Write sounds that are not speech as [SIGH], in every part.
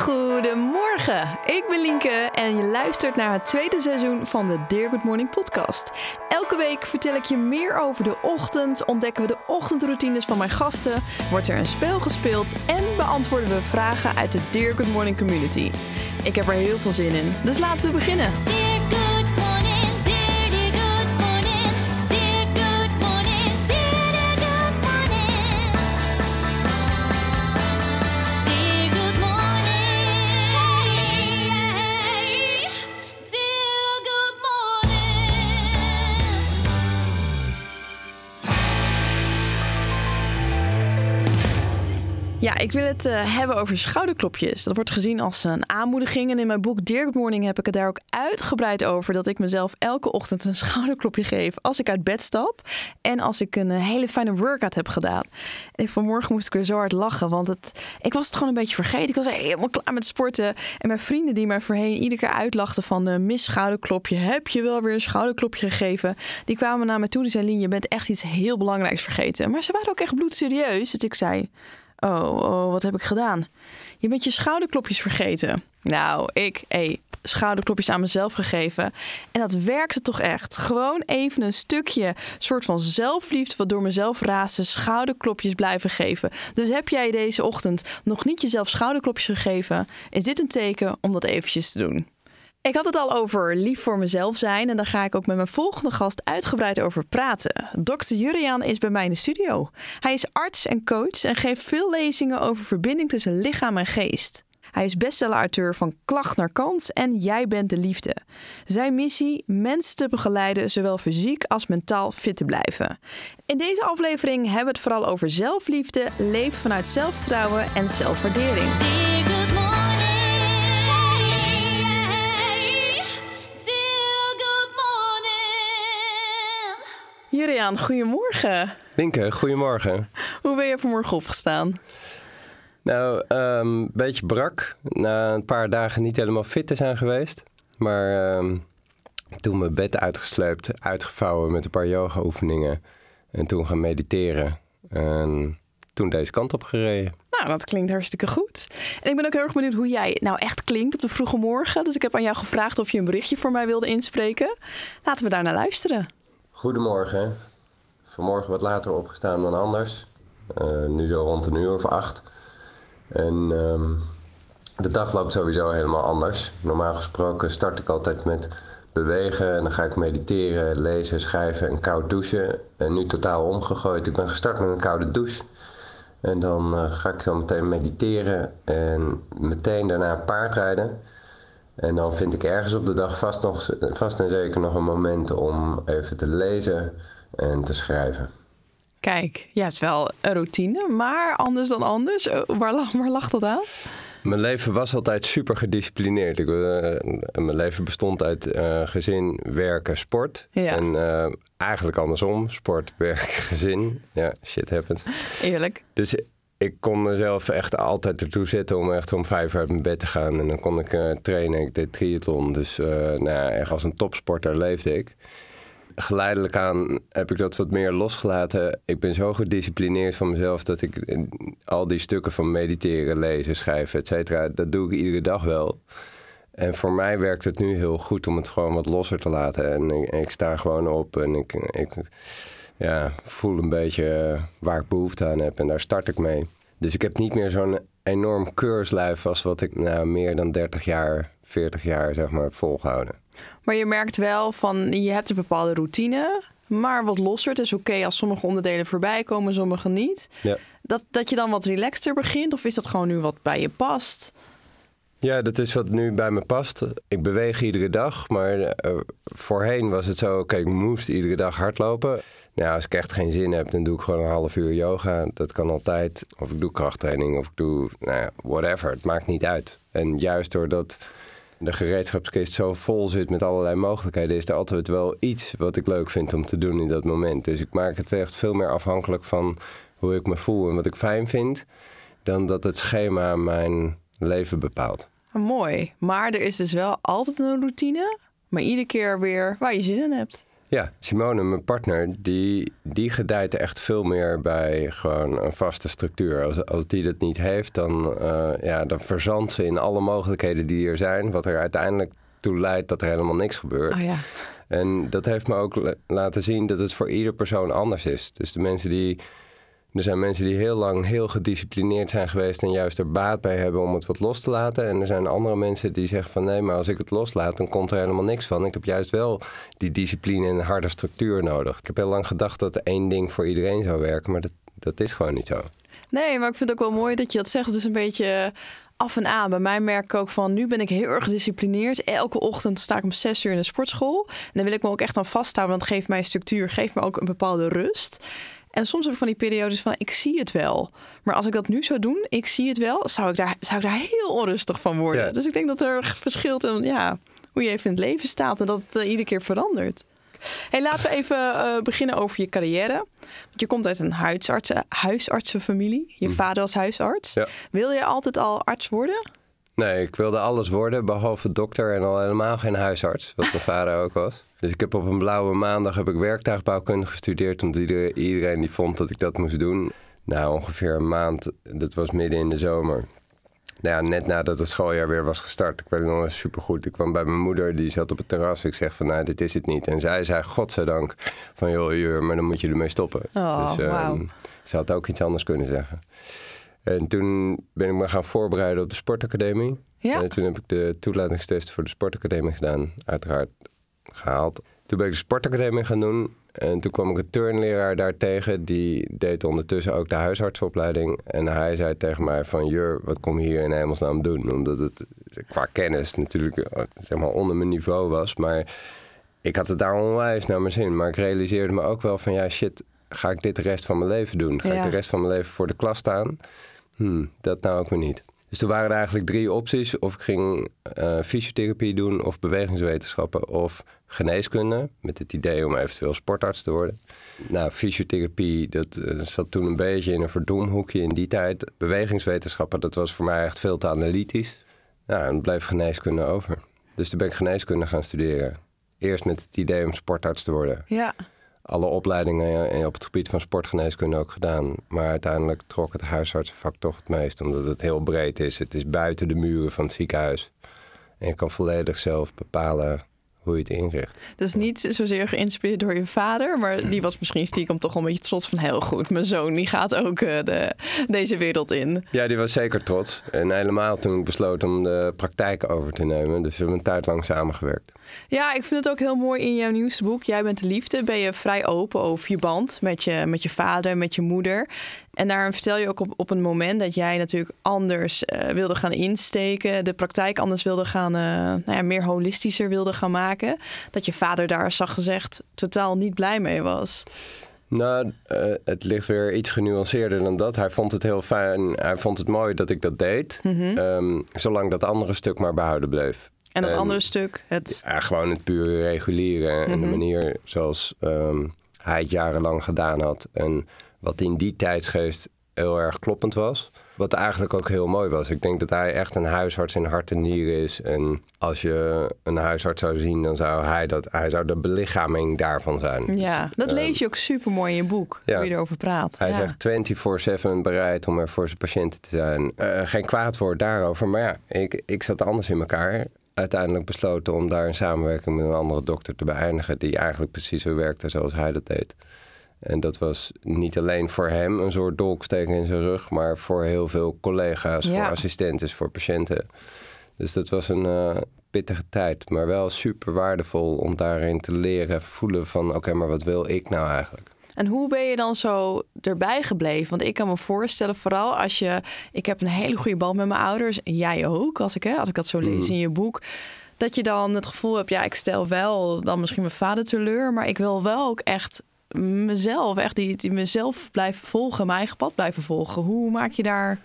Goedemorgen, ik ben Lienke en je luistert naar het tweede seizoen van de Dear Good Morning podcast. Elke week vertel ik je meer over de ochtend, ontdekken we de ochtendroutines van mijn gasten, wordt er een spel gespeeld en beantwoorden we vragen uit de Dear Good Morning community. Ik heb er heel veel zin in, dus laten we beginnen. Ja, ik wil het eh, hebben over schouderklopjes. Dat wordt gezien als een aanmoediging. En in mijn boek Dear Morning heb ik het daar ook uitgebreid over... dat ik mezelf elke ochtend een schouderklopje geef als ik uit bed stap... en als ik een eh, hele fijne workout heb gedaan. En vanmorgen moest ik weer zo hard lachen, want het, ik was het gewoon een beetje vergeten. Ik was helemaal klaar met sporten. En mijn vrienden die mij voorheen iedere keer uitlachten van... eh, mis schouderklopje, heb je wel weer een schouderklopje gegeven? Die kwamen naar me toe en zeiden... Je bent echt iets heel belangrijks vergeten. Maar ze waren ook echt bloedserieus. Dus ik zei... Oh, oh, wat heb ik gedaan? Je bent je schouderklopjes vergeten. Nou, ik, hé, schouderklopjes aan mezelf gegeven. En dat werkte toch echt. Gewoon even een stukje soort van zelfliefde wat door mezelf raasde, schouderklopjes blijven geven. Dus heb jij deze ochtend nog niet jezelf schouderklopjes gegeven, is dit een teken om dat eventjes te doen. Ik had het al over lief voor mezelf zijn en daar ga ik ook met mijn volgende gast uitgebreid over praten. Dr. Juriaan is bij mij in de studio. Hij is arts en coach en geeft veel lezingen over verbinding tussen lichaam en geest. Hij is bestseller-auteur van Klacht naar Kans en Jij bent de liefde. Zijn missie: mensen te begeleiden, zowel fysiek als mentaal fit te blijven. In deze aflevering hebben we het vooral over zelfliefde, leven vanuit zelfvertrouwen en zelfwaardering. Juriaan, goedemorgen. Linke, goedemorgen. Hoe ben je vanmorgen opgestaan? Nou, een beetje brak. Na een paar dagen niet helemaal fit te zijn geweest. Maar ehm, toen mijn bed uitgesleept, uitgevouwen met een paar yoga-oefeningen. En toen gaan mediteren. En toen deze kant op gereden. Nou, dat klinkt hartstikke goed. En ik ben ook heel erg benieuwd hoe jij nou echt klinkt op de vroege morgen. Dus ik heb aan jou gevraagd of je een berichtje voor mij wilde inspreken. Laten we daar naar luisteren. Goedemorgen. Vanmorgen wat later opgestaan dan anders. Eh, nu zo rond een uur of acht. En ehm, de dag loopt sowieso helemaal anders. Normaal gesproken start ik altijd met bewegen en dan ga ik mediteren, lezen, schrijven en koud douchen. En nu totaal omgegooid. Ik ben gestart met een koude douche. En dan eh, ga ik zo meteen mediteren en meteen daarna paardrijden. En dan vind ik ergens op de dag vast, nog, vast en zeker nog een moment om even te lezen en te schrijven. Kijk, je hebt wel een routine, maar anders dan anders. Eh, Waar, lag- waar lag dat aan? Mijn leven was altijd super gedisciplineerd. Ik, eh, mijn leven bestond uit eh, gezin, werken, sport. Ja. En eh, eigenlijk andersom. Sport, werk, gezin. Ja, shit happens. Eerlijk. Dus ik kon mezelf echt altijd ertoe zetten om echt om vijf uur uit mijn bed te gaan. En dan kon ik eh, trainen. Ik deed triathlon. Dus eh, nou ja, echt als een topsporter leefde ik. Geleidelijk aan heb ik dat wat meer losgelaten. Ik ben zo gedisciplineerd van mezelf dat ik eh, al die stukken van mediteren, lezen, schrijven, et cetera, dat doe ik iedere dag wel. En voor mij werkt het nu heel goed om het gewoon wat losser te laten. En ik, ik sta gewoon op en ik, ik ja, voel een beetje eh, waar ik behoefte aan heb. En daar start ik mee. Dus ik heb niet meer zo'n enorm keurslijf als wat ik nou, meer dan 30 jaar, 40 jaar zeg maar heb volgehouden. Maar je merkt wel van, je hebt een bepaalde routine, maar wat losser. Het is oké als sommige onderdelen voorbij komen, sommige niet. Ja. Dat, dat je dan wat relaxter begint, of is dat gewoon nu wat bij je past? Ja, dat is wat nu bij me past. Ik beweeg iedere dag, maar eh, voorheen was het zo, oké, ik moest iedere dag hardlopen. Als ik echt geen zin heb, dan doe ik gewoon een half uur yoga. Dat kan altijd. Of ik doe krachttraining, of ik doe, nou ja, whatever. Het maakt niet uit. En juist doordat de gereedschapskist zo vol zit met allerlei mogelijkheden, is er altijd wel iets wat ik leuk vind om te doen in dat moment. Dus ik maak het echt veel meer afhankelijk van hoe ik me voel en wat ik fijn vind, dan dat het schema mijn leven bepaalt. Mooi. Maar er is dus wel altijd een routine, maar iedere keer weer waar je zin in hebt. Ja, Simone, mijn partner, die, die gedijt echt veel meer bij gewoon een vaste structuur. Als, als die dat niet heeft, dan, eh, ja, dan verzandt ze in alle mogelijkheden die er zijn. Wat er uiteindelijk toe leidt dat er helemaal niks gebeurt. Oh ja. En dat heeft me ook la- laten zien dat het voor ieder persoon anders is. Dus de mensen die. Er zijn mensen die heel lang heel gedisciplineerd zijn geweest en juist er baat bij hebben om het wat los te laten. En er zijn andere mensen die zeggen van nee, maar als ik het loslaat, dan komt er helemaal niks van. Ik heb juist wel die discipline en harde structuur nodig. Ik heb heel lang gedacht dat één ding voor iedereen zou werken, maar dat, dat is gewoon niet zo. Nee, maar ik vind het ook wel mooi dat je dat zegt. Het is een beetje af en aan. Bij mij merk ik ook van, nu ben ik heel erg gedisciplineerd. Elke ochtend sta ik om zes uur in de sportschool. En dan wil ik me ook echt aan vasthouden, want het geeft mij structuur, geeft me ook een bepaalde rust. En soms heb ik van die periodes van, ik zie het wel. Maar als ik dat nu zou doen, ik zie het wel, zou ik daar, zou ik daar heel onrustig van worden. Ja. Dus ik denk dat er verschilt in ja, hoe je even in het leven staat en dat het eh, iedere keer verandert. Hey, laten we even eh, beginnen over je carrière. Want je komt uit een huisartsen, huisartsenfamilie. Je vader was huisarts. Ja. Wil je altijd al arts worden? Nee, ik wilde alles worden behalve dokter en al helemaal geen huisarts, wat mijn vader ook was. Dus ik heb op een blauwe maandag heb ik werktuigbouwkunde gestudeerd, omdat iedereen, iedereen die vond dat ik dat moest doen. Nou, ongeveer een maand, dat was midden in de zomer. Nou ja, net nadat het schooljaar weer was gestart. Ik weet het nog supergoed. Ik kwam bij mijn moeder, die zat op het terras. Ik zeg van, nou, dit is het niet. En zij zei, godzijdank, van joh, Jur, maar dan moet je ermee stoppen. Oh, dus ehm, ze had ook iets anders kunnen zeggen. En toen ben ik me gaan voorbereiden op de sportacademie. Ja. En toen heb ik de toelatingstest voor de sportacademie gedaan. Uiteraard gehaald. Toen ben ik de sportacademie gaan doen. En toen kwam ik een turnleraar daar tegen. Die deed ondertussen ook de huisartsenopleiding. En hij zei tegen mij van... Jur, wat kom je hier in hemelsnaam doen? Omdat het qua kennis natuurlijk eh, zeg maar onder mijn niveau was. Maar ik had het daar onwijs naar mijn zin. Maar ik realiseerde me ook wel van... Ja, shit, ga ik dit de rest van mijn leven doen? Ga Ja. ik de rest van mijn leven voor de klas staan? Hmm, dat nou ook weer niet. Dus toen waren er eigenlijk drie opties. Of ik ging eh, fysiotherapie doen, of bewegingswetenschappen, of geneeskunde. Met het idee om eventueel sportarts te worden. Nou, fysiotherapie, dat eh, zat toen een beetje in een verdomhoekje in die tijd. Bewegingswetenschappen, dat was voor mij echt veel te analytisch. Nou, en bleef geneeskunde over. Dus toen ben ik geneeskunde gaan studeren. Eerst met het idee om sportarts te worden Ja. Alle opleidingen op het gebied van sportgeneeskunde ook gedaan. Maar uiteindelijk trok het huisartsenvak toch het meest, omdat het heel breed is. Het is buiten de muren van het ziekenhuis. En je kan volledig zelf bepalen hoe je het inricht. Dus niet zozeer geïnspireerd door je vader, maar die was misschien stiekem toch wel een beetje trots van heel goed. Mijn zoon die gaat ook eh, de, deze wereld in. Ja, die was zeker trots. En helemaal toen ik besloot om de praktijk over te nemen. Dus we hebben een tijd lang samengewerkt. Ja, ik vind het ook heel mooi in jouw nieuwste boek. Jij bent de liefde. Ben je vrij open over je band met je, met je vader, met je moeder. En daarin vertel je ook op, op een moment dat jij natuurlijk anders eh, wilde gaan insteken. De praktijk anders wilde gaan, eh, nou ja, meer holistischer wilde gaan maken. Dat je vader daar, zag gezegd, totaal niet blij mee was. Nou, eh, het ligt weer iets genuanceerder dan dat. Hij vond het heel fijn. Hij vond het mooi dat ik dat deed. Ehm, zolang dat andere stuk maar behouden bleef. En dat En- andere stuk, het... Ja, gewoon het pure regulieren en de manier zoals ehm, hij het jarenlang gedaan had. En wat in die tijdsgeest heel erg kloppend was. Wat eigenlijk ook heel mooi was. Ik denk dat hij echt een huisarts in hart en nieren is. En als je een huisarts zou zien, dan zou hij, dat, hij zou de belichaming daarvan zijn. Ja, Dus, dat ehm, lees je ook super mooi in je boek, ja. hoe je erover praat. Hij ja. zegt 24-7 bereid om er voor zijn patiënten te zijn. Eh, geen kwaad woord daarover, maar ja, ik, ik zat anders in elkaar. Uiteindelijk besloten om daar een samenwerking met een andere dokter te beëindigen... die eigenlijk precies zo werkte zoals hij dat deed. En dat was niet alleen voor hem een soort dolksteek in zijn rug... maar voor heel veel collega's, Ja. voor assistenten, voor patiënten. Dus dat was een eh, pittige tijd, maar wel super waardevol... om daarin te leren voelen van... oké, maar wat wil ik nou eigenlijk? En hoe ben je dan zo erbij gebleven? Want ik kan me voorstellen, vooral als je... Ik heb een hele goede band met mijn ouders. En jij ook, als ik, hè, als ik dat zo lees in je boek. Dat je dan het gevoel hebt, ja, ik stel wel dan misschien mijn vader teleur... maar ik wil wel ook echt mezelf, echt die, die mezelf blijven volgen... mijn eigen pad blijven volgen. Hoe maak je daar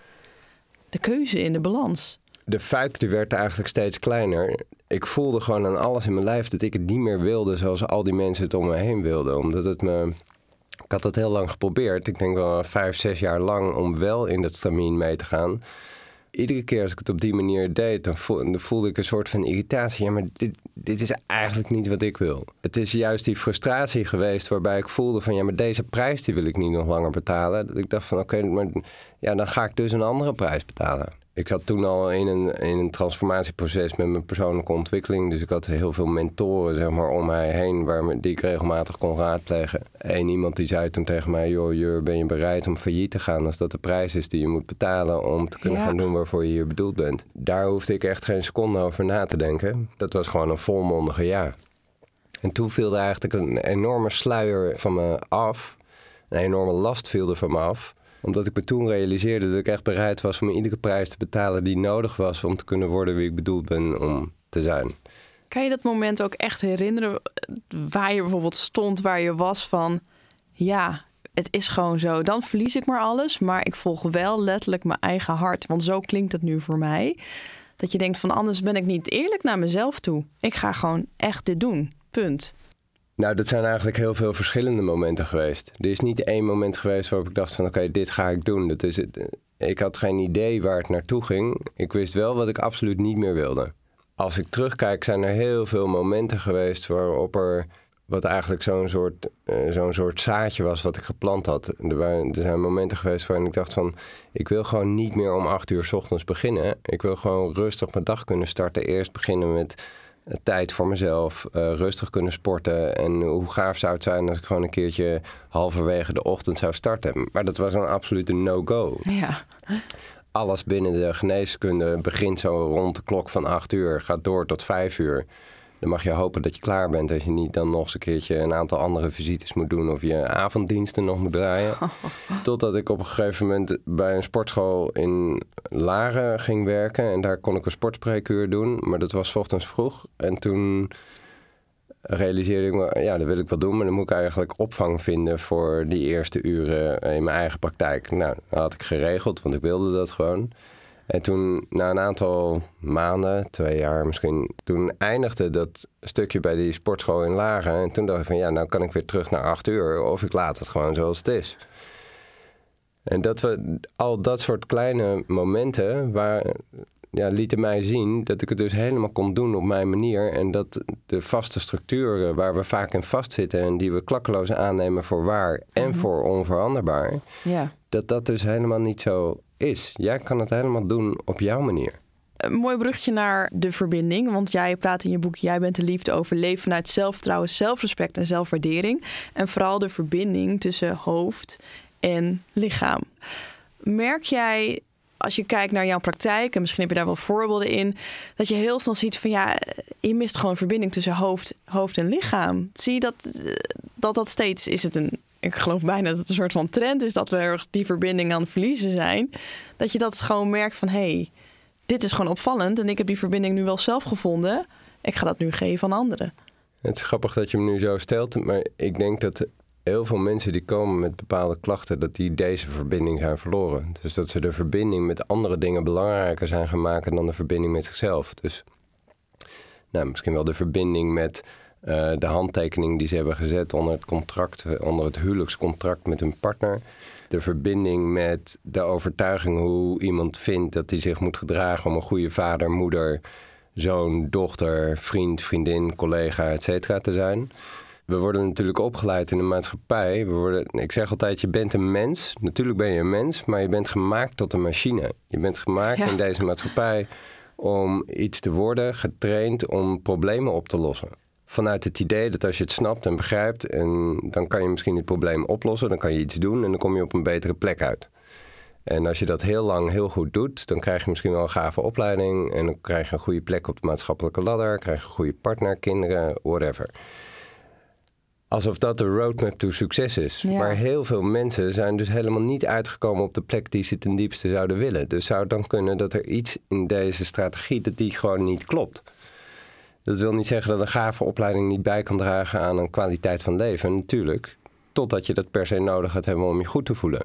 de keuze in, de balans? de fuik die werd eigenlijk steeds kleiner. Ik voelde gewoon aan alles in mijn lijf dat ik het niet meer wilde zoals al die mensen het om me heen wilden. Omdat het me. Ik had dat heel lang geprobeerd. Ik denk wel vijf, zes jaar lang om wel in dat stramien mee te gaan. iedere keer als ik het op die manier deed, dan, voel- dan voelde ik een soort van irritatie. Ja, maar dit, dit is eigenlijk niet wat ik wil. Het is juist die frustratie geweest waarbij ik voelde van ja, maar deze prijs die wil ik niet nog langer betalen. Dat ik dacht van oké, maar ja, dan ga ik dus een andere prijs betalen. Ik zat toen al in een, in een transformatieproces met mijn persoonlijke ontwikkeling. Dus ik had heel veel mentoren zeg maar, om mij heen waar, die ik regelmatig kon raadplegen. Eén iemand die zei toen tegen mij: Joh, Jur, ben je bereid om failliet te gaan als dat de prijs is die je moet betalen om te kunnen Ja. gaan doen waarvoor je hier bedoeld bent? Daar hoefde ik echt geen seconde over na te denken. Dat was gewoon een volmondige ja. En toen viel er eigenlijk een enorme sluier van me af. Een enorme last viel er van me af omdat ik me toen realiseerde dat ik echt bereid was om iedere prijs te betalen die nodig was om te kunnen worden wie ik bedoeld ben om te zijn. Kan je dat moment ook echt herinneren waar je bijvoorbeeld stond, waar je was van, ja, het is gewoon zo. Dan verlies ik maar alles, maar ik volg wel letterlijk mijn eigen hart. Want zo klinkt het nu voor mij. Dat je denkt van anders ben ik niet eerlijk naar mezelf toe. Ik ga gewoon echt dit doen. Punt. Nou, dat zijn eigenlijk heel veel verschillende momenten geweest. Er is niet één moment geweest waarop ik dacht van oké, dit ga ik doen. Dat is het. Ik had geen idee waar het naartoe ging. Ik wist wel wat ik absoluut niet meer wilde. Als ik terugkijk, zijn er heel veel momenten geweest waarop er wat eigenlijk zo'n soort, eh, zo'n soort zaadje was wat ik geplant had. Er, er zijn momenten geweest waarin ik dacht van... ik wil gewoon niet meer om acht uur 's ochtends beginnen. Ik wil gewoon rustig mijn dag kunnen starten. Eerst beginnen met tijd voor mezelf, eh, rustig kunnen sporten. En hoe gaaf zou het zijn als ik gewoon een keertje halverwege de ochtend zou starten. Maar dat was een absolute no-go. Ja. Alles binnen de geneeskunde begint zo rond de klok van 8 uur, gaat door tot 5 uur. Dan mag je hopen dat je klaar bent als je niet dan nog eens een keertje een aantal andere visites moet doen of je avonddiensten nog moet draaien. [LAUGHS] Totdat ik op een gegeven moment bij een sportschool in Laren ging werken en daar kon ik een sportspreekuur doen, maar dat was ochtends vroeg. En toen realiseerde ik me, ja, dat wil ik wel doen, maar dan moet ik eigenlijk opvang vinden voor die eerste uren in mijn eigen praktijk. Nou, dat had ik geregeld, want ik wilde dat gewoon. En toen, na een aantal maanden, twee jaar misschien, toen eindigde dat stukje bij die sportschool in Laren. En toen dacht ik van, ja, nou kan ik weer terug naar acht uur, of ik laat het gewoon zoals het is. En dat we al dat soort kleine momenten waar, ja, lieten mij zien dat ik het dus helemaal kon doen op mijn manier. En dat de vaste structuren waar we vaak in vastzitten en die we klakkeloos aannemen voor waar en voor onveranderbaar, ja. dat dat dus helemaal niet zo is. Jij kan het helemaal doen op jouw manier. Een mooi brugje naar de verbinding. Want jij praat in je boek Jij bent de liefde over leven vanuit zelfvertrouwen, zelfrespect en zelfwaardering. En vooral de verbinding tussen hoofd en lichaam. Merk jij, als je kijkt naar jouw praktijk, en misschien heb je daar wel voorbeelden in, dat je heel snel ziet van ja, je mist gewoon verbinding tussen hoofd, hoofd en lichaam. Zie je dat, dat dat steeds, is het een, ik geloof bijna dat het een soort van trend is dat we die verbinding aan het verliezen zijn. Dat je dat gewoon merkt van hé, hey, dit is gewoon opvallend en ik heb die verbinding nu wel zelf gevonden. Ik ga dat nu geven aan anderen. Het is grappig dat je me nu zo stelt, maar ik denk dat heel veel mensen die komen met bepaalde klachten, dat die deze verbinding zijn verloren. Dus dat ze de verbinding met andere dingen belangrijker zijn gaan maken dan de verbinding met zichzelf. Dus nou, misschien wel de verbinding met eh, de handtekening die ze hebben gezet onder het contract, eh, onder het huwelijkscontract met hun partner. De verbinding met de overtuiging hoe iemand vindt dat hij zich moet gedragen om een goede vader, moeder, zoon, dochter, vriend, vriendin, collega, et cetera te zijn. We worden natuurlijk opgeleid in de maatschappij. We worden, ik zeg altijd, je bent een mens. Natuurlijk ben je een mens, maar je bent gemaakt tot een machine. Je bent gemaakt Ja. in deze maatschappij om iets te worden, getraind om problemen op te lossen. Vanuit het idee dat als je het snapt en begrijpt, en dan kan je misschien het probleem oplossen, dan kan je iets doen en dan kom je op een betere plek uit. En als je dat heel lang heel goed doet, dan krijg je misschien wel een gave opleiding en dan krijg je een goede plek op de maatschappelijke ladder, krijg je een goede partner, kinderen, whatever. Alsof dat de roadmap to succes is. Ja. Maar heel veel mensen zijn dus helemaal niet uitgekomen op de plek die ze ten diepste zouden willen. Dus zou het dan kunnen dat er iets in deze strategie dat die gewoon niet klopt. Dat wil niet zeggen dat een gave opleiding niet bij kan dragen aan een kwaliteit van leven, natuurlijk. Totdat je dat per se nodig gaat hebben om je goed te voelen.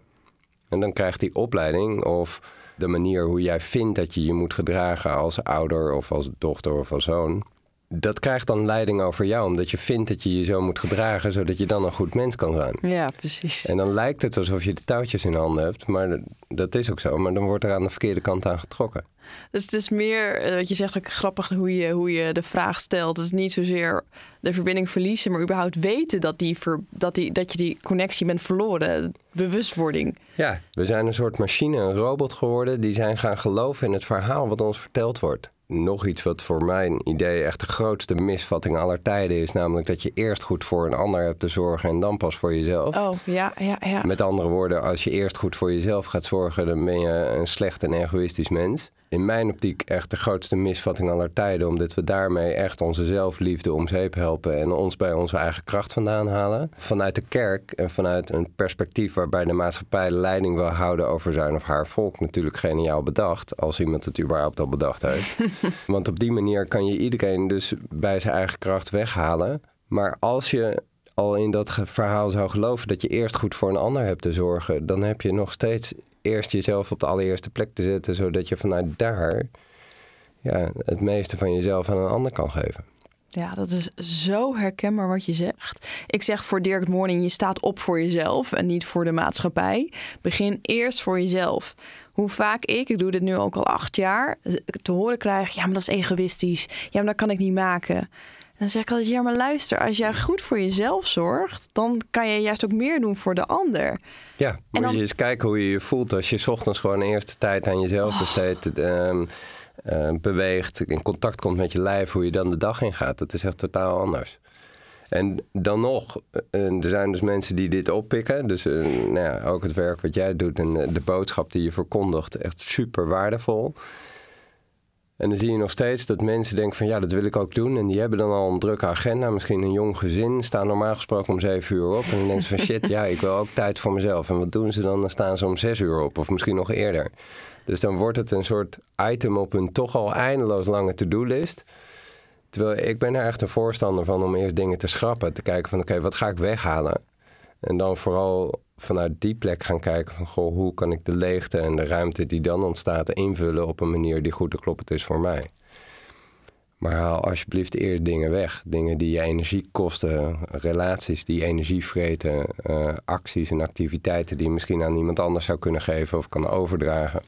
En dan krijgt die opleiding of de manier hoe jij vindt dat je je moet gedragen als ouder of als dochter of als zoon, dat krijgt dan leiding over jou, omdat je vindt dat je je zo moet gedragen, zodat je dan een goed mens kan zijn. Ja, precies. En dan lijkt het alsof je de touwtjes in handen hebt, maar dat- is ook zo. Maar dan wordt er aan de verkeerde kant aan getrokken. Dus het is meer, eh, wat je zegt ook grappig hoe je, hoe je de vraag stelt. Het is niet zozeer de verbinding verliezen, maar überhaupt weten dat, die ver, dat, die, dat je die connectie bent verloren. Bewustwording. Ja, we zijn een soort machine, een robot geworden. Die zijn gaan geloven in het verhaal wat ons verteld wordt. Nog iets wat voor mijn idee echt de grootste misvatting aller tijden is. Namelijk dat je eerst goed voor een ander hebt te zorgen en dan pas voor jezelf. Oh, ja, ja, ja. Met andere woorden, als je eerst goed voor jezelf gaat zorgen, dan ben je een slecht en egoïstisch mens. In mijn optiek echt de grootste misvatting aller tijden, omdat we daarmee echt onze zelfliefde om zeep helpen en ons bij onze eigen kracht vandaan halen. Vanuit de kerk en vanuit een perspectief waarbij de maatschappij leiding wil houden over zijn of haar volk, natuurlijk geniaal bedacht, als iemand het überhaupt al bedacht heeft. [LAUGHS] Want op die manier kan je iedereen dus bij zijn eigen kracht weghalen. Maar als je al in dat verhaal zou geloven dat je eerst goed voor een ander hebt te zorgen, dan heb je nog steeds eerst jezelf op de allereerste plek te zetten, zodat je vanuit daar ja, het meeste van jezelf aan een ander kan geven. Ja, dat is zo herkenbaar wat je zegt. Ik zeg voor Dirk Morning, je staat op voor jezelf en niet voor de maatschappij. Begin eerst voor jezelf. Hoe vaak ik, ik doe dit nu ook al acht jaar, te horen krijg, ja, maar dat is egoïstisch. Ja, maar dat kan ik niet maken. Dan zeg ik altijd, ja, maar luister, als jij goed voor jezelf zorgt, dan kan je juist ook meer doen voor de ander. Ja, moet dan- je eens kijken hoe je je voelt als je 's ochtends gewoon de eerste tijd aan jezelf besteedt, ehm, eh, beweegt, in contact komt met je lijf, hoe je dan de dag ingaat. Dat is echt totaal anders. En dan nog, eh, er zijn dus mensen die dit oppikken. Dus eh, nou ja, ook het werk wat jij doet en eh, de boodschap die je verkondigt, echt super waardevol. En dan zie je nog steeds dat mensen denken van ja, dat wil ik ook doen. En die hebben dan al een drukke agenda, misschien een jong gezin, staan normaal gesproken om zeven uur op. En dan denken ze van [LAUGHS] shit, ja, ik wil ook tijd voor mezelf. En wat doen ze dan? Dan staan ze om zes uur op of misschien nog eerder. Dus dan wordt het een soort item op hun toch al eindeloos lange to-do-list. Terwijl ik ben er echt een voorstander van om eerst dingen te schrappen. Te kijken van oké, wat ga ik weghalen? En dan vooral vanuit die plek gaan kijken van goh, hoe kan ik de leegte en de ruimte die dan ontstaat invullen op een manier die goed te kloppend is voor mij. Maar haal alsjeblieft eerder dingen weg. Dingen die je energie kosten, relaties die energie vreten, eh, acties en activiteiten die je misschien aan iemand anders zou kunnen geven of kan overdragen.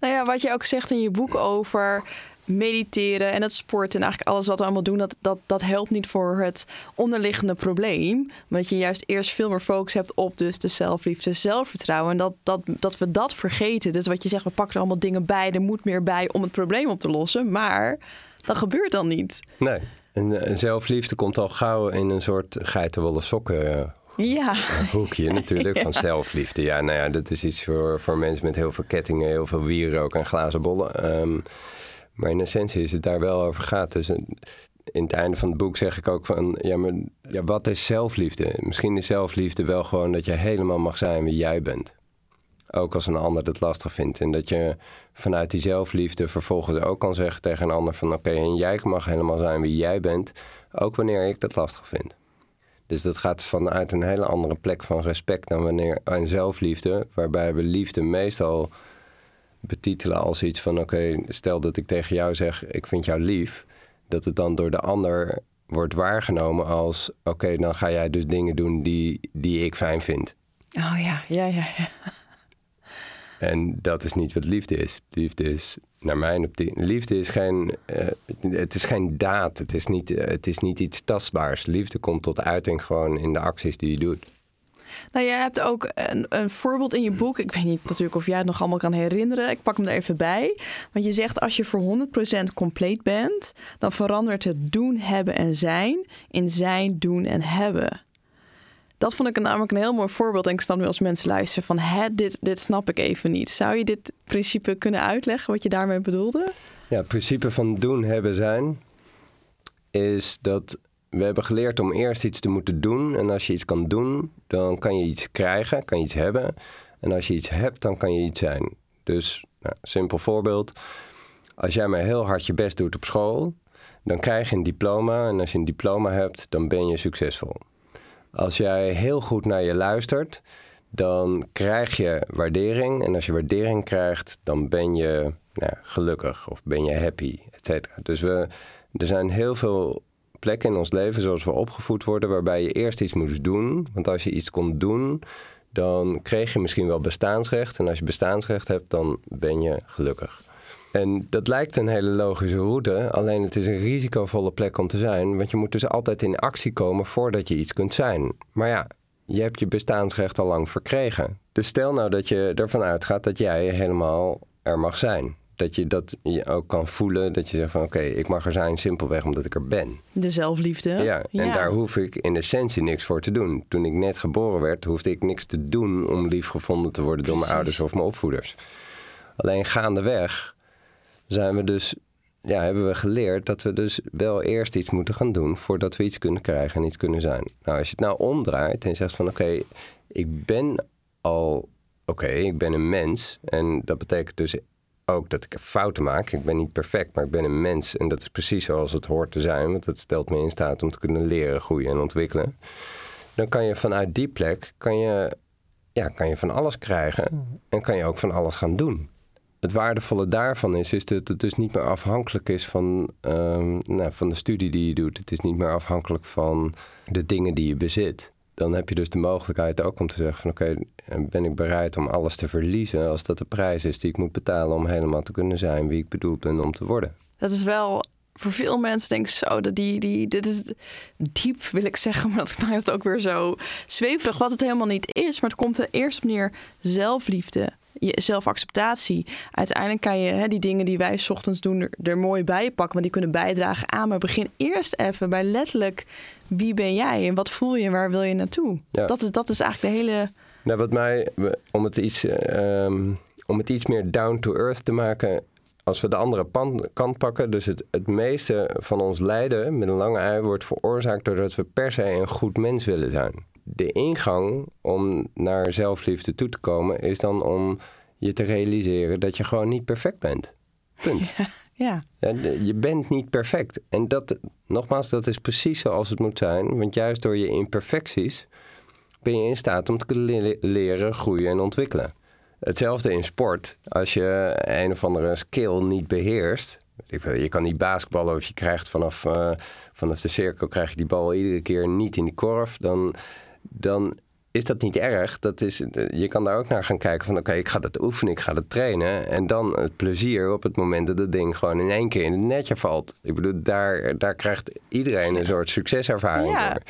Nou ja, wat je ook zegt in je boek over mediteren en het sporten en eigenlijk alles wat we allemaal doen, dat, dat, dat helpt niet voor het onderliggende probleem. Dat je juist eerst veel meer focus hebt op dus de zelfliefde, zelfvertrouwen. En dat, dat, dat we dat vergeten. Dus wat je zegt, we pakken er allemaal dingen bij, er moet meer bij om het probleem op te lossen. Maar dat gebeurt dan niet. Nee. En, eh, zelfliefde komt al gauw in een soort geitenwolle sokken eh, Ja, hoekje [LAUGHS] natuurlijk van zelfliefde. Ja, nou ja, dat is iets voor, voor mensen met heel veel kettingen, heel veel wierook en glazen bollen. Ehm, maar in essentie is het daar wel over gaat. Dus in het einde van het boek zeg ik ook van, ja, maar ja, wat is zelfliefde? Misschien is zelfliefde wel gewoon dat je helemaal mag zijn wie jij bent. Ook als een ander het lastig vindt. En dat je vanuit die zelfliefde vervolgens ook kan zeggen tegen een ander van... oké, en jij mag helemaal zijn wie jij bent, ook wanneer ik dat lastig vind. Dus dat gaat vanuit een hele andere plek van respect dan wanneer en zelfliefde, waarbij we liefde meestal betitelen als iets van: oké, stel dat ik tegen jou zeg, ik vind jou lief, dat het dan door de ander wordt waargenomen als: oké, dan ga jij dus dingen doen die, die ik fijn vind. oh ja, ja, ja. ja. En dat is niet wat liefde is. Liefde is, naar mijn optiek, liefde is geen, eh, het is geen daad. Het is, niet, eh, het is niet iets tastbaars. Liefde komt tot uiting gewoon in de acties die je doet. Nou, jij hebt ook een, een voorbeeld in je boek. Ik weet niet natuurlijk of jij het nog allemaal kan herinneren. Ik pak hem er even bij. Want je zegt als je voor 100% compleet bent, dan verandert het doen, hebben en zijn in zijn, doen en hebben. Dat vond ik namelijk een heel mooi voorbeeld. En ik snap nu als mensen luisteren van, hè, dit, dit snap ik even niet. Zou je dit principe kunnen uitleggen, wat je daarmee bedoelde? Ja, het principe van doen, hebben, zijn is dat we hebben geleerd om eerst iets te moeten doen. En als je iets kan doen, dan kan je iets krijgen, kan je iets hebben. En als je iets hebt, dan kan je iets zijn. Dus, nou, simpel voorbeeld. Als jij maar heel hard je best doet op school, dan krijg je een diploma. En als je een diploma hebt, dan ben je succesvol. Als jij heel goed naar je luistert, dan krijg je waardering. En als je waardering krijgt, dan ben je nou, gelukkig of ben je happy, et cetera. Dus we, Er zijn heel veel plekken in ons leven, zoals we opgevoed worden, waarbij je eerst iets moest doen. Want als je iets kon doen, dan kreeg je misschien wel bestaansrecht. En als je bestaansrecht hebt, dan ben je gelukkig. En dat lijkt een hele logische route, alleen het is een risicovolle plek om te zijn. Want je moet dus altijd in actie komen voordat je iets kunt zijn. Maar ja, je hebt je bestaansrecht al lang verkregen. Dus stel nou dat je ervan uitgaat dat jij helemaal er mag zijn. Dat je dat je ook kan voelen, dat je zegt van oké, ik mag er zijn simpelweg omdat ik er ben. De zelfliefde. Ja, en daar hoef ik in essentie niks voor te doen. Toen ik net geboren werd, hoefde ik niks te doen om lief gevonden te worden door mijn ouders of mijn opvoeders. Alleen gaandeweg zijn we dus, ja, hebben we geleerd dat we dus wel eerst iets moeten gaan doen voordat we iets kunnen krijgen en iets kunnen zijn. Nou, als je het nou omdraait en je zegt van oké, ik ben al, oké, ik ben een mens en dat betekent dus ook dat ik fouten maak. Ik ben niet perfect, maar ik ben een mens en dat is precies zoals het hoort te zijn, want dat stelt me in staat om te kunnen leren, groeien en ontwikkelen. Dan kan je vanuit die plek kan je, ja, kan je van alles krijgen en kan je ook van alles gaan doen het waardevolle daarvan is, is dat het dus niet meer afhankelijk is van, ehm, nou, van de studie die je doet. Het is niet meer afhankelijk van de dingen die je bezit. Dan heb je dus de mogelijkheid ook om te zeggen van oké, ben ik bereid om alles te verliezen als dat de prijs is die ik moet betalen om helemaal te kunnen zijn wie ik bedoeld ben om te worden. Dat is wel voor veel mensen denk ik zo dat die, die dit is diep wil ik zeggen, [LAUGHS] maar dat maakt het ook weer zo zweverig wat het helemaal niet is. Maar het komt er eerst op neer zelfliefde, je zelfacceptatie. Uiteindelijk kan je hè, die dingen die wij 's ochtends doen er, er mooi bij pakken, want die kunnen bijdragen aan. Maar begin eerst even bij letterlijk wie ben jij en wat voel je en waar wil je naartoe. Ja. Dat, is, dat is eigenlijk de hele Nou, wat mij, om het iets, eh, ehm, om het iets meer down to earth te maken, als we de andere pan- kant pakken, dus het, het meeste van ons lijden met een lange ei wordt veroorzaakt doordat we per se een goed mens willen zijn. De ingang om naar zelfliefde toe te komen is dan om je te realiseren dat je gewoon niet perfect bent. Punt. [LAUGHS] ja. Ja, de- je bent niet perfect. En dat, nogmaals, dat is precies zoals het moet zijn. Want juist door je imperfecties ben je in staat om te le- leren, groeien en ontwikkelen. Hetzelfde in sport. Als je een of andere skill niet beheerst. Je kan niet basketballen of je krijgt vanaf, eh, vanaf de cirkel krijg je die bal iedere keer niet in die korf. Dan, dan is dat niet erg. Dat is, je kan daar ook naar gaan kijken van oké, ik ga dat oefenen, ik ga dat trainen. En dan het plezier op het moment dat het ding gewoon in één keer in het netje valt. Ik bedoel, daar, daar krijgt iedereen een soort succeservaring Ja. door.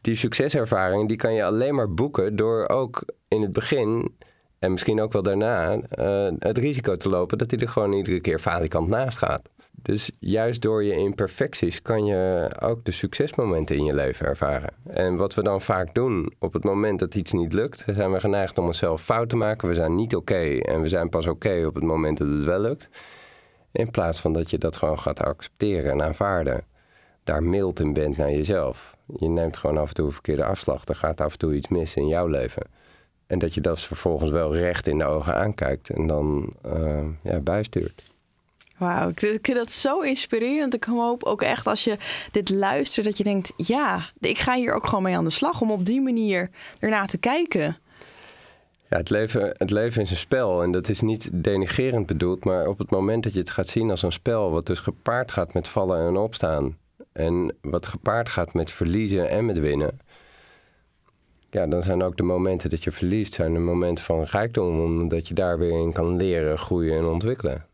Die succeservaring die kan je alleen maar boeken door ook in het begin en misschien ook wel daarna eh, het risico te lopen dat hij er gewoon iedere keer falikant naast gaat. Dus juist door je imperfecties kan je ook de succesmomenten in je leven ervaren. En wat we dan vaak doen op het moment dat iets niet lukt, zijn we geneigd om onszelf fout te maken. We zijn niet oké en we zijn pas oké op het moment dat het wel lukt. In plaats van dat je dat gewoon gaat accepteren en aanvaarden. Daar mild in bent naar jezelf. Je neemt gewoon af en toe een verkeerde afslag. Er gaat af en toe iets mis in jouw leven. En dat je dat vervolgens wel recht in de ogen aankijkt en dan eh, ja, bijstuurt. Wauw, ik vind dat zo inspirerend. Ik hoop ook echt als je dit luistert dat je denkt... ja, ik ga hier ook gewoon mee aan de slag om op die manier ernaar te kijken. Ja, het leven, het leven is een spel en dat is niet denigerend bedoeld, maar op het moment dat je het gaat zien als een spel, wat dus gepaard gaat met vallen en opstaan, en wat gepaard gaat met verliezen en met winnen, ja, dan zijn ook de momenten dat je verliest, zijn de momenten van rijkdom, omdat je daar weer in kan leren, groeien en ontwikkelen.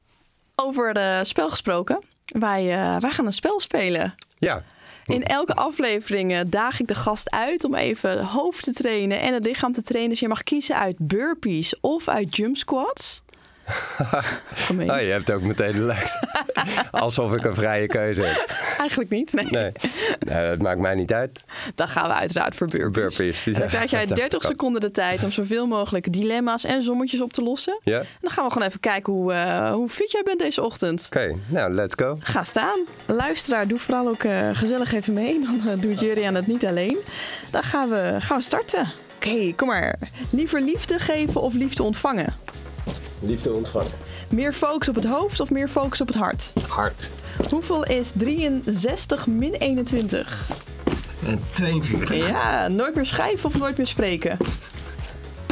Over de spel gesproken. Wij, eh, wij gaan een spel spelen. Ja, In elke aflevering eh, daag ik de gast uit om even het hoofd te trainen en het lichaam te trainen. Dus je mag kiezen uit burpees of uit jump squats. [LAUGHS] Oh, je hebt ook meteen de lijst. [LAUGHS] Alsof ik een vrije keuze heb. Eigenlijk niet. Nee. Nee, nee dat maakt mij niet uit. Dan gaan we uiteraard voor burpees. Burpees, En dan ja. krijg jij [LAUGHS] 30 seconden de tijd om zoveel mogelijk dilemma's en sommetjes op te lossen. Ja? En dan gaan we gewoon even kijken hoe, eh, hoe fit jij bent deze ochtend. Oké, nou, let's go. Ga staan. Luisteraar, doe vooral ook eh, gezellig even mee. Dan uh, doet Jurian het niet alleen. Dan gaan we, gaan we starten. Oké, kom maar. Liever liefde geven of liefde ontvangen? Liefde ontvangen. Meer focus op het hoofd of meer focus op het hart? Hart. Hoeveel is 63 min 21? En 42. Ja, nooit meer schrijven of nooit meer spreken?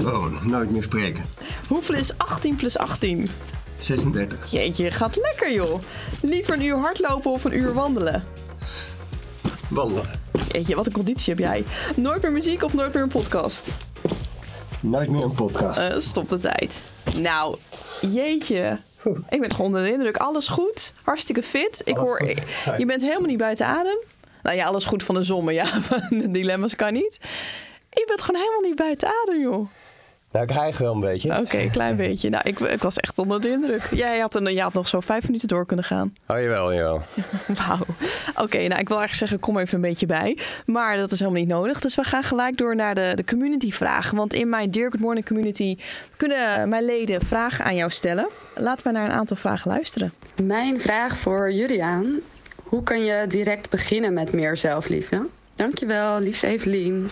Oh, nooit meer spreken. Hoeveel is 18 plus 18? 36. Jeetje, gaat lekker joh. Liever een uur hardlopen of een uur wandelen? Wandelen. Jeetje, wat een conditie heb jij. Nooit meer muziek of nooit meer een podcast? Een podcast. Eh, stop de tijd. Nou, jeetje. Ik ben gewoon onder de indruk. Alles goed? Hartstikke fit. Ik Alles hoor, ik- je bent helemaal niet buiten adem. Nou ja, alles goed van de zon, maar ja, [LAUGHS] de dilemma's kan niet. Je bent gewoon helemaal niet buiten adem, joh. Nou, ik hijg wel een beetje. Oké, een klein beetje. Nou, ik, ik was echt onder de indruk. Jij had, een, jij had nog zo vijf minuten door kunnen gaan. Oh, jawel, jawel. [LAUGHS] Wauw. Oké, nou ik wil eigenlijk zeggen, kom even een beetje bij. Maar dat is helemaal niet nodig. Dus we gaan gelijk door naar de, de community vragen. Want in mijn Dear Good Morning community kunnen mijn leden vragen aan jou stellen. Laten we naar een aantal vragen luisteren. Mijn vraag voor Juliaan. Hoe kan je direct beginnen met meer zelfliefde? Dankjewel, liefst Evelien.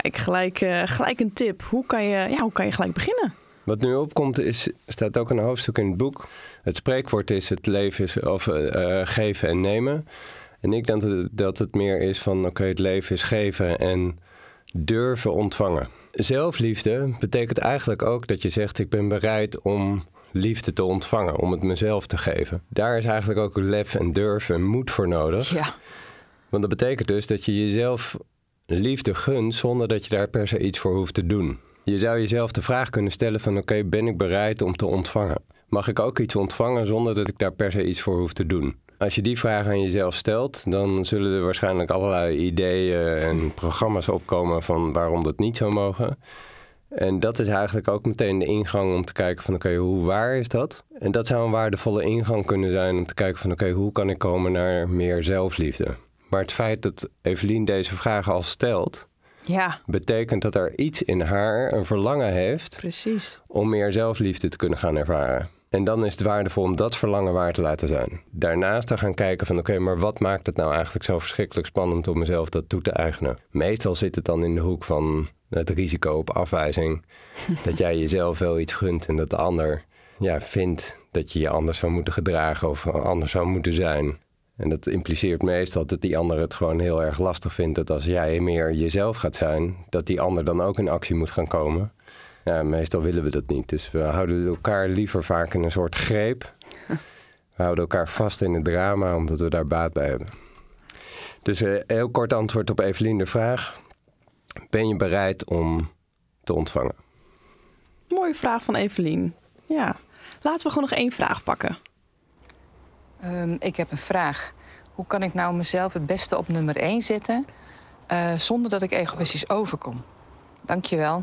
Kijk, gelijk, eh, gelijk een tip. Hoe kan, je, ja, hoe kan je gelijk beginnen? Wat nu opkomt, is, staat ook een hoofdstuk in het boek. Het spreekwoord is het leven is of, eh, eh, geven en nemen. En ik denk dat het, dat het meer is van oké, het leven is geven en durven ontvangen. Zelfliefde betekent eigenlijk ook dat je zegt ik ben bereid om liefde te ontvangen, om het mezelf te geven. Daar is eigenlijk ook lef en durf en moed voor nodig. Ja, Want dat betekent dus dat je jezelf liefde gunt zonder dat je daar per se iets voor hoeft te doen. Je zou jezelf de vraag kunnen stellen van oké, ben ik bereid om te ontvangen? Mag ik ook iets ontvangen zonder dat ik daar per se iets voor hoef te doen? Als je die vraag aan jezelf stelt, dan zullen er waarschijnlijk allerlei ideeën en programma's opkomen van waarom dat niet zou mogen. En dat is eigenlijk ook meteen de ingang om te kijken van oké, hoe waar is dat? En dat zou een waardevolle ingang kunnen zijn om te kijken van oké, hoe kan ik komen naar meer zelfliefde? Maar het feit dat Evelien deze vraag al stelt, ja betekent dat er iets in haar een verlangen heeft precies. om meer zelfliefde te kunnen gaan ervaren. En dan is het waardevol om dat verlangen waar te laten zijn. Daarnaast te gaan kijken van oké, maar wat maakt het nou eigenlijk zo verschrikkelijk spannend om mezelf dat toe te eigenen? Meestal zit het dan in de hoek van het risico op afwijzing. [LAUGHS] dat jij jezelf wel iets gunt en dat de ander ja, vindt dat je je anders zou moeten gedragen of anders zou moeten zijn. En dat impliceert meestal dat die ander het gewoon heel erg lastig vindt dat als jij meer jezelf gaat zijn, dat die ander dan ook in actie moet gaan komen. Ja, meestal willen we dat niet. Dus we houden elkaar liever vaak in een soort greep. We houden elkaar vast in het drama omdat we daar baat bij hebben. Dus eh, heel kort antwoord op Evelien de vraag. Ben je bereid om te ontvangen? Mooie vraag van Evelien. Ja, laten we gewoon nog één vraag pakken. Ehm, ik heb een vraag. Hoe kan ik nou mezelf het beste op nummer 1 zetten eh, zonder dat ik egoïstisch overkom? Dankjewel.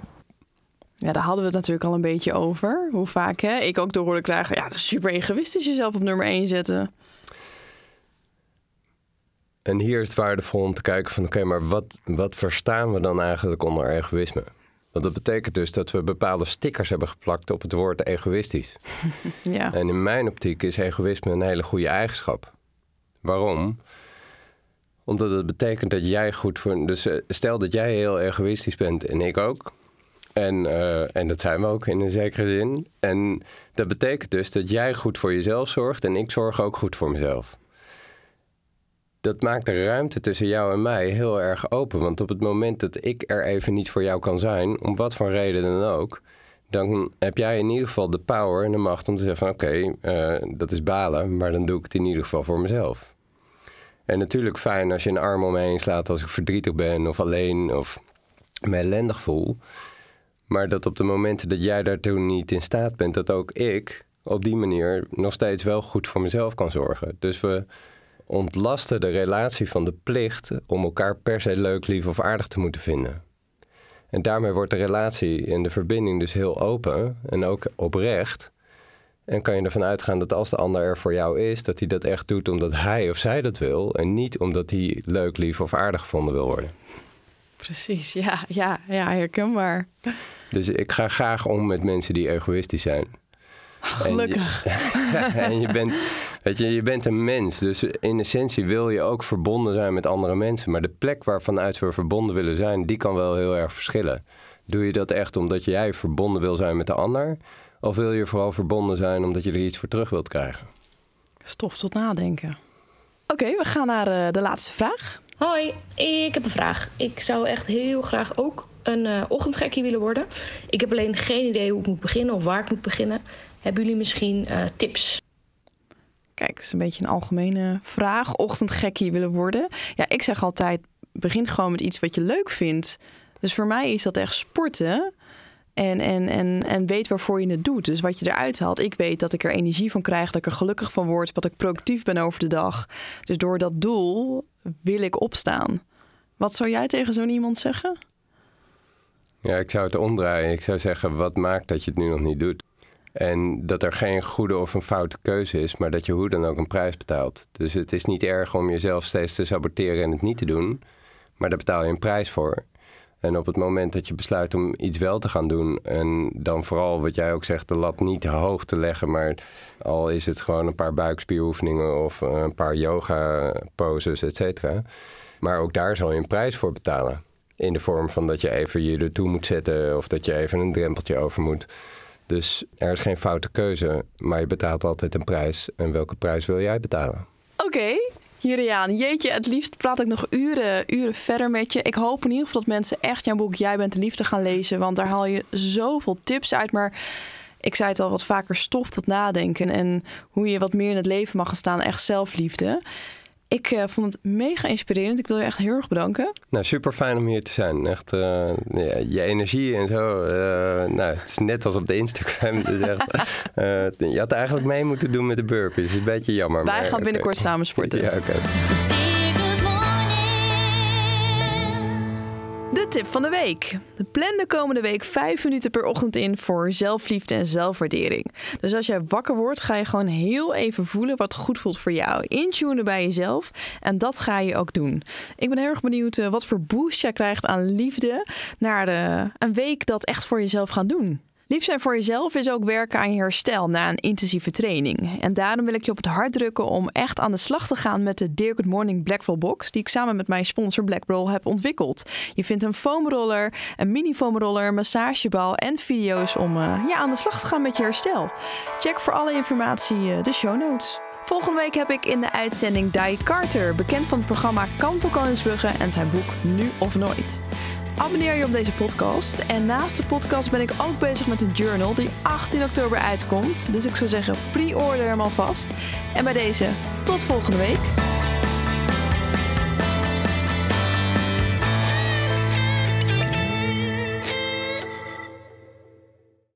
Ja, daar hadden we het natuurlijk al een beetje over. Hoe vaak hè? ik ook door hoorde krijgen. Ja, het is super egoïstisch jezelf op nummer 1 zetten. En hier is het waardevol om te kijken van oké, maar wat, wat verstaan we dan eigenlijk onder egoïsme? Want dat betekent dus dat we bepaalde stickers hebben geplakt op het woord egoïstisch. [LAUGHS] Ja, En in mijn optiek is egoïsme een hele goede eigenschap. Waarom? Omdat het betekent dat jij goed voor. Dus eh, stel dat jij heel egoïstisch bent en ik ook. En, eh, en dat zijn we ook in een zekere zin. En dat betekent dus dat jij goed voor jezelf zorgt en ik zorg ook goed voor mezelf. Dat maakt de ruimte tussen jou en mij heel erg open. Want op het moment dat ik er even niet voor jou kan zijn, om wat voor reden dan ook, dan heb jij in ieder geval de power en de macht om te zeggen van oké, eh, dat is balen, maar dan doe ik het in ieder geval voor mezelf. En natuurlijk fijn als je een arm om me heen slaat als ik verdrietig ben of alleen of me ellendig voel. Maar dat op de momenten dat jij daartoe niet in staat bent, dat ook ik op die manier nog steeds wel goed voor mezelf kan zorgen. Dus we ontlasten de relatie van de plicht om elkaar per se leuk, lief of aardig te moeten vinden. En daarmee wordt de relatie en de verbinding dus heel open en ook oprecht. En kan je ervan uitgaan dat als de ander er voor jou is, dat hij dat echt doet omdat hij of zij dat wil. En niet omdat hij leuk, lief of aardig gevonden wil worden. precies. Ja, ja, ja, herkenbaar. Dus ik ga graag om met mensen die egoïstisch zijn. Gelukkig. [LAUGHS] en je bent, weet je, je bent een mens. Dus in essentie wil je ook verbonden zijn met andere mensen. Maar de plek waarvanuit we verbonden willen zijn, die kan wel heel erg verschillen. Doe je dat echt omdat jij verbonden wil zijn met de ander? Of wil je vooral verbonden zijn omdat je er iets voor terug wilt krijgen? Stof tot nadenken. Oké, we gaan naar eh, de laatste vraag. Hoi, ik heb een vraag. Ik zou echt heel graag ook een eh ochtendgekkie willen worden. Ik heb alleen geen idee hoe ik moet beginnen of waar ik moet beginnen. Hebben jullie misschien eh, tips? Kijk, dat is een beetje een algemene vraag. Ochtendgekkie willen worden. Ja, ik zeg altijd, begin gewoon met iets wat je leuk vindt. Dus voor mij is dat echt sporten. En, en, en, en weet waarvoor je het doet. Dus wat je eruit haalt. Ik weet dat ik er energie van krijg, dat ik er gelukkig van word, dat ik productief ben over de dag. Dus door dat doel wil ik opstaan. Wat zou jij tegen zo'n iemand zeggen? Ja, ik zou het omdraaien. Ik zou zeggen, wat maakt dat je het nu nog niet doet? En dat er geen goede of een foute keuze is, maar dat je hoe dan ook een prijs betaalt. Dus het is niet erg om jezelf steeds te saboteren en het niet te doen, maar daar betaal je een prijs voor. En op het moment dat je besluit om iets wel te gaan doen, en dan vooral wat jij ook zegt, de lat niet te hoog te leggen, maar al is het gewoon een paar buikspieroefeningen of een paar yoga poses, et cetera. Maar ook daar zal je een prijs voor betalen. In de vorm van dat je even je ertoe moet zetten of dat je even een drempeltje over moet. Dus er is geen foute keuze, maar je betaalt altijd een prijs. En welke prijs wil jij betalen? Oké, Juriaan, jeetje, het liefst praat ik nog uren, uren verder met je. Ik hoop in ieder geval dat mensen echt jouw boek Jij bent de liefde gaan lezen. Want daar haal je zoveel tips uit. Maar ik zei het al, wat vaker stof tot nadenken. En hoe je wat meer in het leven mag gaan staan. Echt zelfliefde. Ik eh, vond het mega inspirerend. Ik wil je echt heel erg bedanken. Nou, super fijn om hier te zijn. Echt, eh, ja, je energie en zo. eh, nou, het is net als op de Instagram. [LAUGHS] Dus echt, je had eigenlijk mee moeten doen met de burpees. is een beetje jammer. Wij maar gaan binnenkort samen sporten. Ja, oké. De tip van de week. Plan de komende week vijf minuten per ochtend in voor zelfliefde en zelfwaardering. Dus als jij wakker wordt, ga je gewoon heel even voelen wat goed voelt voor jou. Intunen bij jezelf. En dat ga je ook doen. Ik ben heel erg benieuwd eh, wat voor boost jij krijgt aan liefde naar de, een week dat echt voor jezelf gaan doen. Lief zijn voor jezelf is ook werken aan je herstel na een intensieve training. En daarom wil ik je op het hart drukken om echt aan de slag te gaan met de Dear Good Morning Blackwell Box, die ik samen met mijn sponsor Blackroll heb ontwikkeld. Je vindt een foamroller, een mini foamroller, massagebal en video's om eh, ja, aan de slag te gaan met je herstel. Check voor alle informatie eh, de show notes. Volgende week heb ik in de uitzending Die Carter, bekend van het programma Kamp voor Koningsbrugge en zijn boek Nu of Nooit. Abonneer je op deze podcast. En naast de podcast ben ik ook bezig met een journal die 18 oktober uitkomt. Dus ik zou zeggen, pre-order hem alvast. En bij deze, tot volgende week.